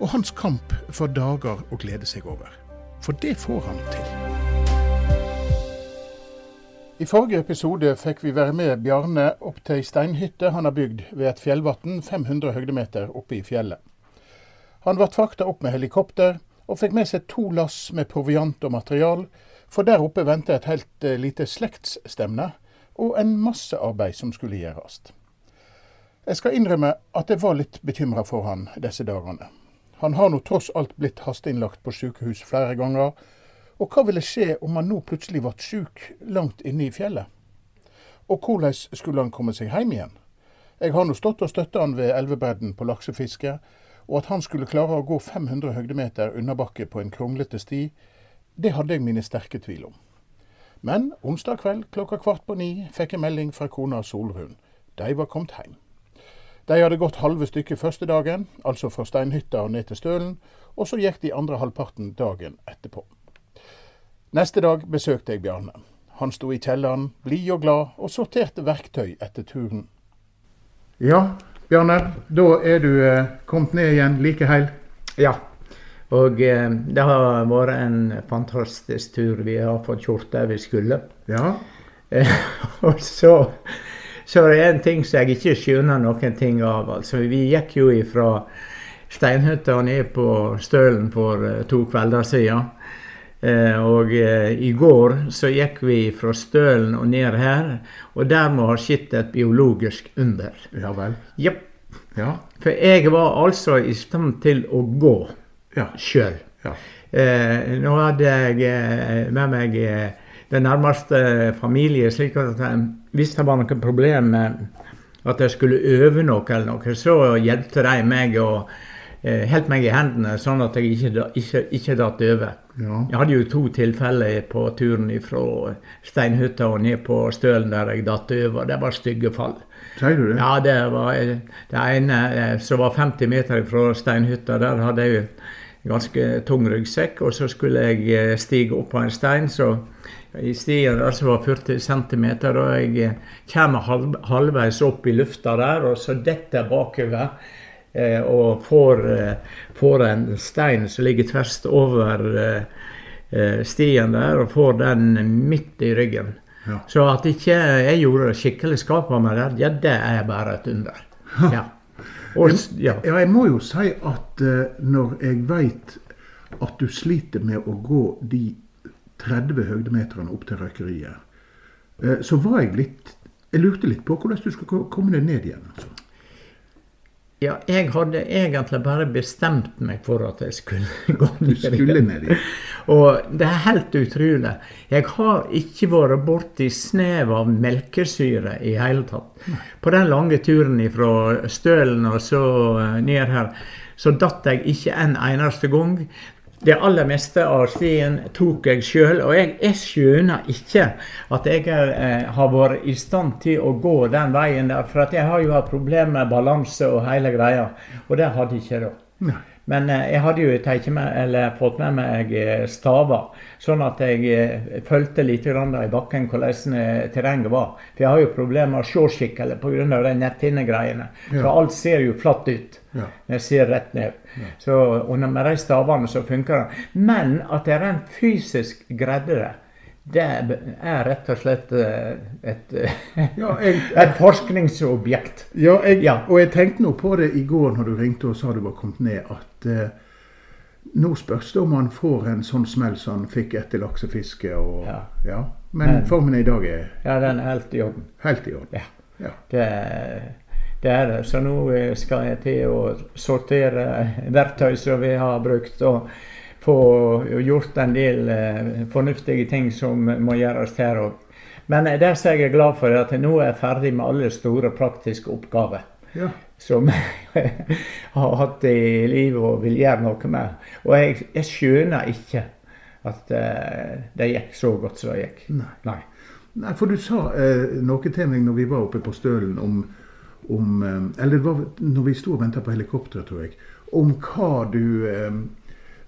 og hans kamp for dager å glede seg over. For det får han til. I forrige episode fikk vi være med Bjarne opp til ei steinhytte han har bygd ved et fjellvann 500 høydemeter oppe i fjellet. Han ble frakta opp med helikopter, og fikk med seg to lass med proviant og material, for der oppe venta et helt eh, lite slektsstevne og en masse arbeid som skulle gjøres. Jeg skal innrømme at jeg var litt bekymra for han disse dagene. Han har nå tross alt blitt hasteinnlagt på sykehus flere ganger, og hva ville skje om han nå plutselig ble syk langt inne i fjellet? Og hvordan skulle han komme seg hjem igjen? Jeg har nå stått og støtta han ved elvebredden på laksefiske, og at han skulle klare å gå 500 høydemeter unnabakke på en kronglete sti, det hadde jeg mine sterke tvil om. Men onsdag kveld klokka kvart på ni fikk jeg melding fra kona Solrun. De var kommet hjem. De hadde gått halve stykket første dagen, altså fra steinhytta og ned til Stølen, og så gikk de andre halvparten dagen etterpå. Neste dag besøkte jeg Bjarne. Han sto i kjelleren, blid og glad, og sorterte verktøy etter turen. Ja, Bjarne, da er du eh, kommet ned igjen like heil? Ja. Og eh, det har vært en fantastisk tur. Vi har fått kjort der vi skulle. Ja. Eh, og så, så er det en ting som jeg ikke skjønner noen ting av. Altså, vi gikk jo fra Steinhytta ned på Stølen for eh, to kvelder siden. Eh, og eh, i går så gikk vi fra Stølen og ned her, og der må ha skjedd et biologisk under. Ja vel? Jepp. Ja. For jeg var altså i stand til å gå ja. sjøl. Ja. Eh, nå hadde jeg med meg den nærmeste familie, slik at hvis det var noe problem med at jeg skulle øve noe, eller noe, så hjalp de meg og eh, holdt meg i hendene, sånn at jeg ikke, ikke, ikke datt over. Ja. Jeg hadde jo to tilfeller på turen fra Steinhytta og ned på Stølen der jeg datt over. Det var stygge fall. Sier du det? Ja, det var det ene eh, som var 50 meter fra Steinhytta. Der hadde jeg en ganske tung ryggsekk, og så skulle jeg eh, stige opp på en stein. så i stien der som var 40 cm, og jeg eh, kommer halv, halvveis opp i lufta der, og så detter bakover. Eh, og får, eh, får, en stein som ligger tvers over eh, stien der, og får den midt i ryggen. Ja. Så at ikke jeg gjorde det skikkelig skap av meg der, ja, det er bare et under. Ja. Og, ja. ja jeg må jo si at når jeg veit at du sliter med å gå de 30 høydemeterne opp til røykeriet, så var jeg litt Jeg lurte litt på hvordan du skal komme deg ned igjen. altså. Ja, jeg hadde egentlig bare bestemt meg for at jeg skulle gå ned. Du skulle ned Og det er helt utrolig. Jeg har ikke vært borti snev av melkesyre i hele tatt. På den lange turen fra Stølen og så ned her, så datt jeg ikke en eneste gang. Det aller meste av stien tok jeg sjøl, og jeg, jeg, skjønner ikke at jeg eh, har vært i stand til å gå den veien der. For jeg har jo hatt problemer med balanse og hele greia, og det hadde jeg ikke da. Men eh, jeg hadde jo med, fått med meg eh, staver, sånn at jeg eh, fulgte litt i bakken hvordan terrenget var. For jeg har jo problemer med å se skikkelig pga. de netthinnegreiene. Ja. Så alt ser jo flatt ut ja. når jeg ser rett ned. Ja. Så, og med de stavene så funker det. Men at jeg rent fysisk greide det det er rett og slett et, ja, jeg, et forskningsobjekt. Ja, jeg, ja, og jeg tenkte nå på det i går når du ringte og sa du var kommet ned, at eh, nå spørs det om han får en sånn smell som han fikk etter laksefiske. Og, ja. ja. Men, Men formen i dag er Ja, den er helt i orden. Helt i orden. Ja. ja. Det, det, er det. Så nå skal jeg til å sortere verktøy som vi har brukt. og få gjort en del eh, fornuftige ting som må gjøres her òg. Men det som jeg er glad for, er at jeg nå er jeg ferdig med alle store praktiske oppgaver. Ja. Som har hatt i livet og vil gjøre noe med. Og jeg, jeg skjønner ikke at uh, det gikk så godt som det gikk. Nei. Nei. Nei, for du sa eh, noe til meg når vi var oppe på Stølen om, om eh, Eller det var når vi sto og venta på helikopteret, tror jeg. Om hva du eh,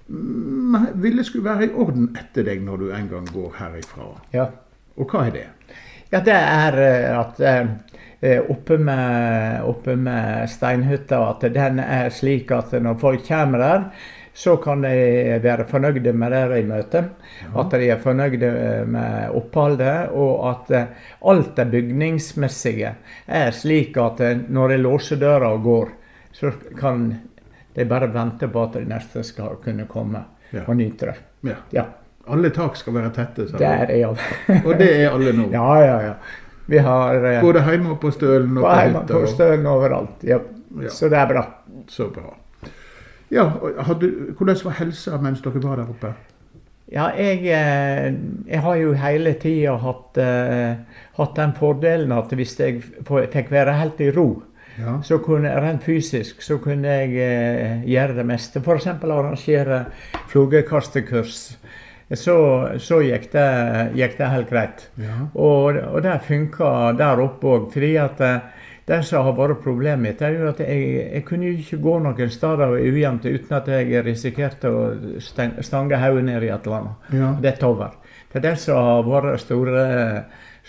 ville skulle være i orden etter deg når du en gang går herifra. Ja. Og hva er det? Ja, det er eh, at eh, oppe med, oppe med steinhytta at den er slik at når folk kommer der, så kan de være fornøyde med det de møter. At de er fornøyde med oppholdet, og at eh, alt det bygningsmessige er slik at eh, når de låser døra og går, så kan de bare vente på at de neste skal kunne komme Ja. og nyte det. Ja. Ja, Alle tak skal være tette, sa du. Og det er alle nå. Ja, ja, ja. Vi har eh, Både hjemme og på Stølen og på hjemme på stølen overalt. Ja. Ja. Så det er bra. Så bra. Ja, hadde, Hvordan var helsa mens dere var der oppe? Ja, jeg, eh, jeg har jo hele tida hatt, eh, hatt den fordelen at hvis jeg fikk være helt i ro, Ja. så kunne rent fysisk så kunne jeg eh, gjøre det meste. F.eks. arrangere flugekastekurs. Så, så gikk, det, gikk det helt greit. ja. Og, og det funka der oppe òg. Fordi at eh, det som har vært problemet mitt, er jo at jeg, jeg kunne ikke gå noen steder ujevnt uten at jeg risikerte å stange hodet ned i et eller annet. ja. Det er over. Det er det som har vært store,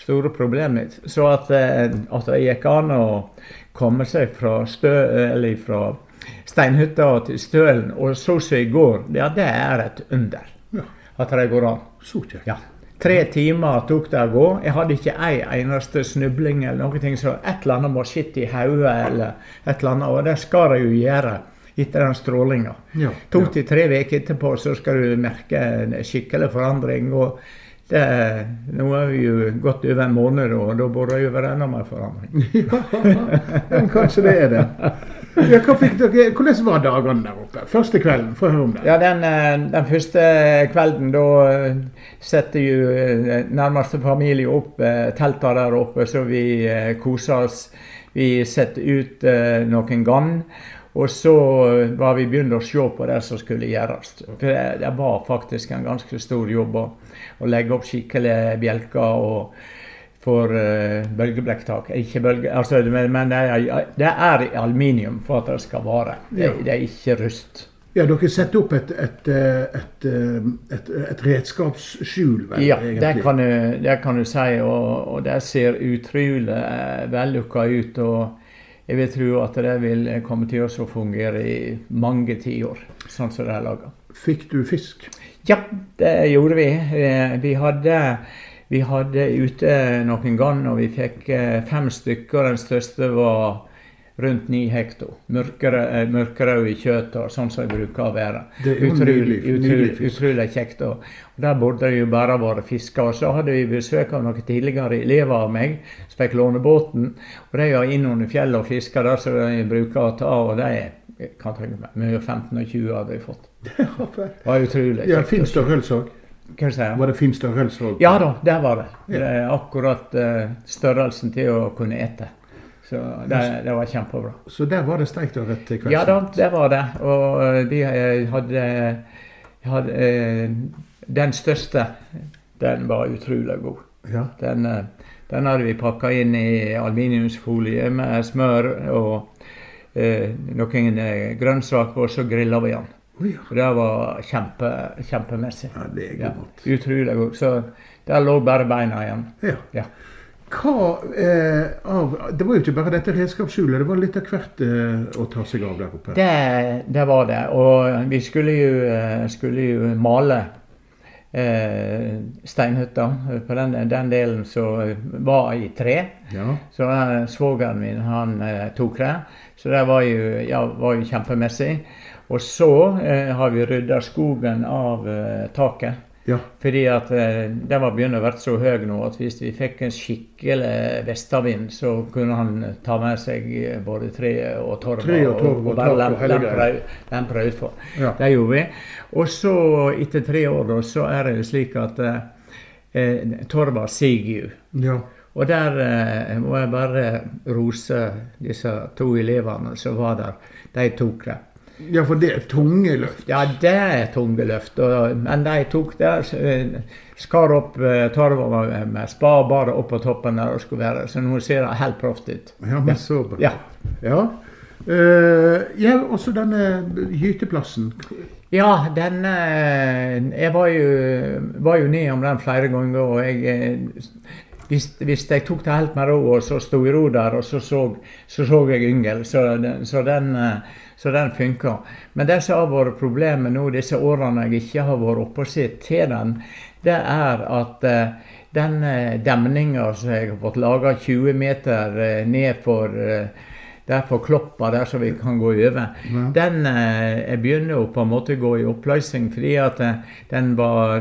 store problemet mitt. Så at, eh, at det gikk an å komme seg fra, stø, eller fra steinhytta til Stølen, og så som i går, ja, det er et under. ja. At det går an. Så kjekt. Ja. Tre timer tok det å gå. Jeg hadde ikke ei eneste snubling eller noe så et eller annet må sitte i hodet eller et eller annet, og det skal jeg jo gjøre etter den strålinga. Ja, To til tre uker etterpå så skal du merke en skikkelig forandring. og det, Nå er vi jo gått over en måned, og da burde det jo være enda mer forandring. ja, kanskje det er det. Ja, dere, hvordan var dagene der oppe? Første kvelden, få høre om det. Ja, den, eh, den første kvelden, da eh, setter jo eh, nærmeste familie opp telta der oppe, så vi koser oss. Vi setter ut noen gann. Og så eh, var vi begynt å se på det som skulle gjøres. For det, det var faktisk en ganske stor jobb å, legge opp skikkelige bjelker for uh, bølgeblekktak. Ikke bølge, altså, men det, er, det er aluminium for at det skal vare. Det, det er ikke rust. Ja, dere setter opp et, et, eh, et, et, redskapsskjul, vel, Ja, det kan du, det kan du si. Og, og det ser utrolig vellykka ut. Og jeg vil tro at det vil komme til å fungere i mange tiår, sånn som det er laga. Fikk du fisk? Ja, det gjorde vi. Eh, Vi hadde, vi hadde ute noen garn, og vi fikk eh, fem stykker. Den største var rundt ni hekto. Mørkerød eh, i kjøttet, sånn som det bruker å være. Det er Utrolig, utrolig, utrolig kjekt. Og, Der burde det jo bare vært fiska. Og så hadde vi besøk av noen tidligere elever av meg som fikk låne båten. Og de var inn under fjellet og fiska der som de bruker å ta. Og de jeg kan tenke meg, mye 15 og 20 hadde vi fått. Det var utrolig Ja, Fins det størrelse òg. Jeg? Var det fin størrelse? Ja da, det var det. Ja. det er akkurat uh, størrelsen til å kunne ete. Så det, det var kjempebra. Så der var det steikt ørret til kveldsmat? Ja da, det var det. Og de vi eh, hadde, hadde eh, Den største, den var utrolig god. Ja. Den, eh, den hadde vi pakka inn i aluminiumsfolie med smør og eh, noen eh, grønnsaker, og så grilla vi den. Og det var kjempe, kjempemessig. ja, det er Ja, utrolig god. Så der lå bare beina igjen. Ja. Ja. Hva eh, av Det var jo ikke bare dette redskapsskjulet, det var litt av hvert eh, å ta seg av der oppe. Det, det var det. Og vi skulle jo, eh, skulle jo male eh, steinhytta på den, den delen som var i tre. Ja. Så eh, svogeren min han eh, tok det. Så det var jo, ja, var jo kjempemessig. Og så har vi rydda skogen av taket. Ja. Fordi at eh, den var begynt å bli så høy nå at hvis vi fikk en skikkelig vestavind, så kunne han ta med seg eh, både tre og torv. Tre og torv og bare og lem- hele lempre ut- lempre utfor. Ja. Det gjorde vi. Og så, etter tre år, da, så er det jo slik at eh, eh, torva siger jo. ja. Og der eh, må jeg bare rose disse to elevene som var der. De tok det. Ja, for det er tunge løft. Ja, det er tunge løft. Men de tok det. eh, Skar opp eh, torva med, med spa og opp på toppen der det skulle være. Så nå ser det helt proft ut. Ja, men så bra. Ja. Ja. Uh, ja, også denne gyteplassen. Ja, den eh, Jeg var jo, var jo nedom den flere ganger, og jeg eh, hvis, hvis jeg tok det helt med ro og så sto i ro der, og så så, så, så jeg yngel, så, så den, eh, så den funka. Men det som har vært problemet nå disse årene jeg ikke har vært oppe og sett til den, det er at eh, den eh, demninga som jeg har fått laga 20 meter eh, ned for eh, der for Kloppa, der som vi kan gå over, den eh, jeg begynner jo på en måte å gå i oppløsning fordi at eh, den var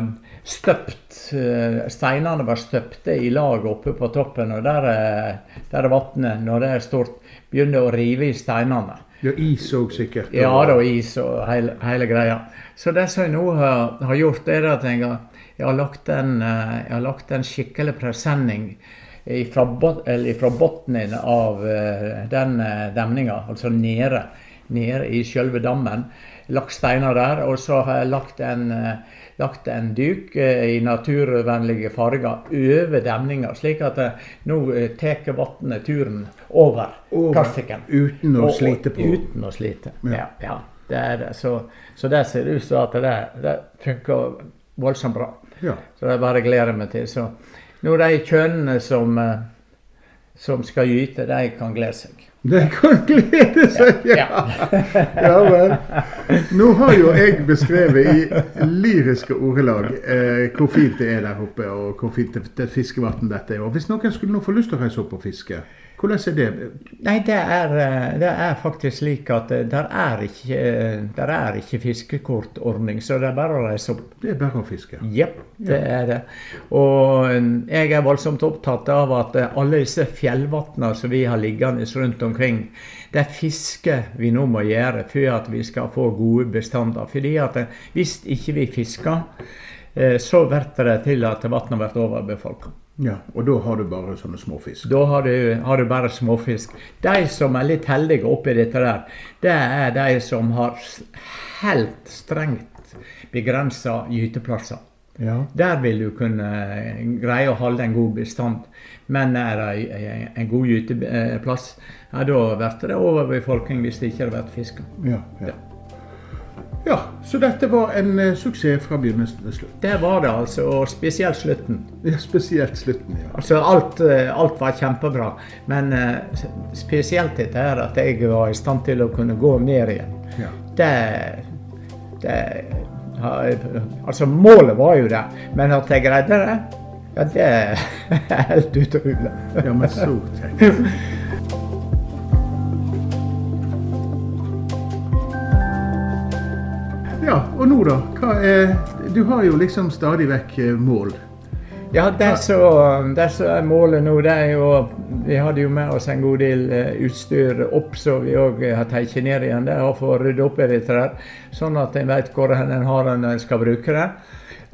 støpt. eh, Steinene var støpte i lag oppe på toppen, og der, er, der vannet, når det er stort, begynner å rive i steinene. Ja, is òg sikkert. Ja da, is og hele, hele greia. Så det som jeg nå har, har gjort, er at jeg har, jeg har lagt en, eh, jeg har lagt en skikkelig presenning fra bunnen av eh, den eh, demninga, altså nede, nede i selve dammen. Lagt steiner der, og så har jeg lagt en, eh, lagt en duk eh, i naturvennlige farger over demninga, slik at eh, nå tar vannet turen over, Over, plastikken. uten å Og- slite på. Uten å slite. Ja. Ja. ja, det er det. Så, så det ser ut som at det, det funker voldsomt bra. Ja. Så det bare gleder jeg meg til. Så nå de kjønnene som, som skal gyte, de kan glede seg. De kan glede seg, ja! ja vel. Nå har jo jeg beskrevet i lyriske ordelag eh, hvor fint det er der oppe, og hvor fint det, det fiskevann dette er. Og Hvis noen skulle nå få lyst til å reise opp og fiske, hvordan er det? Nei, det er, eh, det er faktisk slik at det der er ikke, eh, der er ikke fiskekortordning, så det er bare å reise opp. Det er bare å fiske. Jepp, det er det. Og eh, jeg er voldsomt opptatt av at eh, alle disse fjellvatnene som vi har liggende rundt omkring, det er fiske vi nå må gjøre for at vi skal få gode bestander. Fordi at eh, hvis ikke vi fisker, eh, så blir det til at vannet blir overbefolka. Ja, Og da har du bare sånne småfisk. Da har du, har du bare småfisk. De som er litt heldige oppi dette der, det er de som har helt strengt begrensa gyteplasser. Ja. Der vil du kunne greie å holde en god bestand. Men er det en- en god gyteplass, ja, da blir det overbefolkning hvis det ikke har vært fiska. Ja, ja. Ja, så dette var en uh, suksess fra begynnelsen til slutt. Det var det altså, og spesielt slutten. Ja, spesielt slutten, ja. Altså alt, uh, alt var kjempebra, men uh, spesielt dette her at jeg var i stand til å kunne gå ned igjen. ja. Det, det Altså, målet var jo det, men at jeg greide det, ja, det er helt utrolig. Ja, men så kjekt. Ja, og nå da? Er Du har jo liksom stadig vekk eh, mål. Ja, det som er målet nå, det er jo Vi hadde jo med oss en god del eh, utstyr opp, så vi òg har tatt ned igjen. Det er for å rydde opp i der, sånn at en vet hvor en har den en skal bruke det.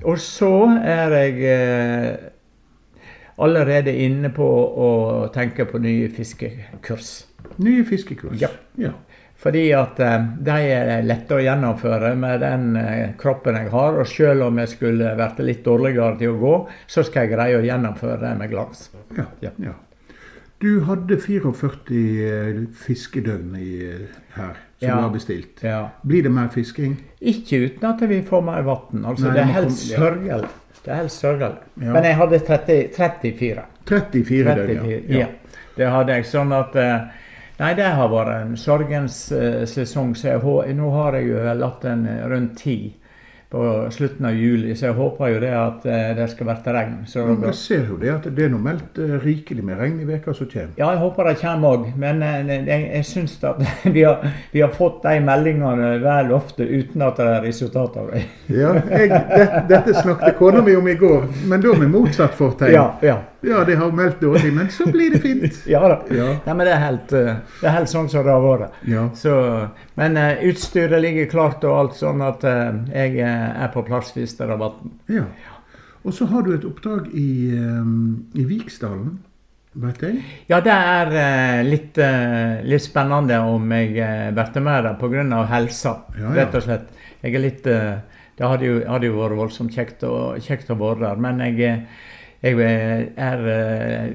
Og så er jeg eh, allerede inne på å tenke på nye fiskekurs. Nye fiskekurs. Ja. ja. Fordi at eh, de er lette å gjennomføre med den eh, kroppen jeg har. Og selv om jeg skulle vært litt dårligere til å gå, så skal jeg greie å gjennomføre det med glans. Ja, Ja. ja. Du hadde 44 eh, fiskedøgn i, her som Ja. har bestilt. Ja. Blir det mer fisking? Ikke uten at vi får mer vann. Altså, det er helt sørgelig. Det er helt sørgelig. Ja. Men jeg hadde 30, 34. 34 døgn, 34 ja. det hadde jeg. Sånn at eh, Nei, det har vært en sorgens eh, sesong. Så jeg, nå har jeg jo latt den eh, rundt ti på slutten av juli, så jeg håper jo det at eh, det skal bli regn. Så Men Jeg ser jo det at det er nå meldt rikelig med regn i veka som kommer. Ja, jeg håper det kommer òg. Men jeg, jeg syns at vi har, vi har fått de meldingene vel ofte uten at det er resultat av det. Ja, jeg, det, dette snakket kona mi om i går, men da med motsatt fortegn. Ja, ja. Ja, de har meldt dårlig, men så blir det fint. ja da. Ja. Nei, men det er helt, eh, det er helt sånn som det har vært. Ja. Så, men uh, utstyret ligger klart og alt, sånn at uh, jeg er på plass hvis det er vann. ja. Og så har du et oppdrag i, um, i Viksdalen. Vet jeg? Ja, det er uh, litt, litt spennende om jeg blir med der pga. helsa, Ja, ja. rett og slett. Jeg er litt Det hadde jo, hadde jo vært voldsomt kjekt og, kjekt å være der, men jeg, jeg eh, er eh,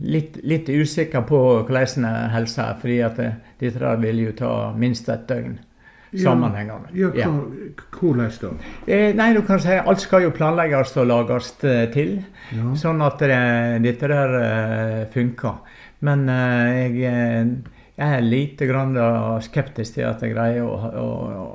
litt, litt usikker på hvordan helsa er, fordi at eh, dette der vil jo ta minst et døgn sammenhengende. Ja, Ja. hvordan da? Eh, nei, du kan si alt skal jo planlegges og lages eh, til, Ja. sånn at det, dette der eh, funker. Men eh, jeg, eh, jeg er lite grann skeptisk til at jeg greier å, å,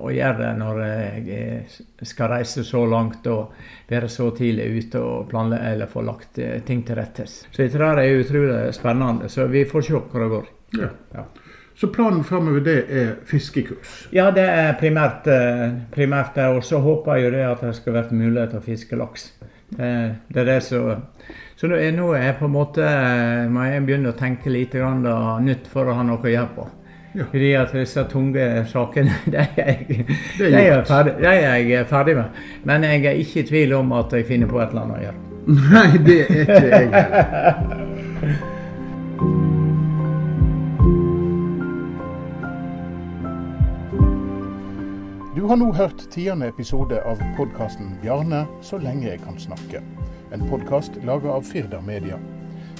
å gjøre det når jeg eh, skal reise så langt og være så tidlig ute og planlegge eller få lagt eh, ting til rettes. Så dette der er utrolig spennende, så vi får se hvor det går. Ja. Ja. Så planen framover det er fiskekurs? Ja, det er primært, eh, primært det. Og så håper jeg jo det at det skal være mulighet til å fiske laks. Det, det er det som Så nå er, nå jeg på en måte eh, må jeg begynne å tenke litt nytt for å ha noe å gjøre på. Ja. Fordi at disse tunge sakene, det er jeg, Det er er ferdig, de er jeg ferdig med. Men jeg er ikke i tvil om at jeg finner på et eller annet å gjøre. Nei, det er ikke jeg heller. Du har nå hørt tiende episode av podkasten 'Bjarne så lenge jeg kan snakke'. En podkast laga av Firda Media.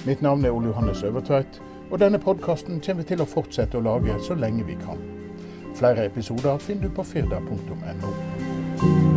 Mitt navn er Ole Johannes Øvertveit, og denne podkasten kommer vi til å fortsette å lage så lenge vi kan. Flere episoder finner du på firda.no.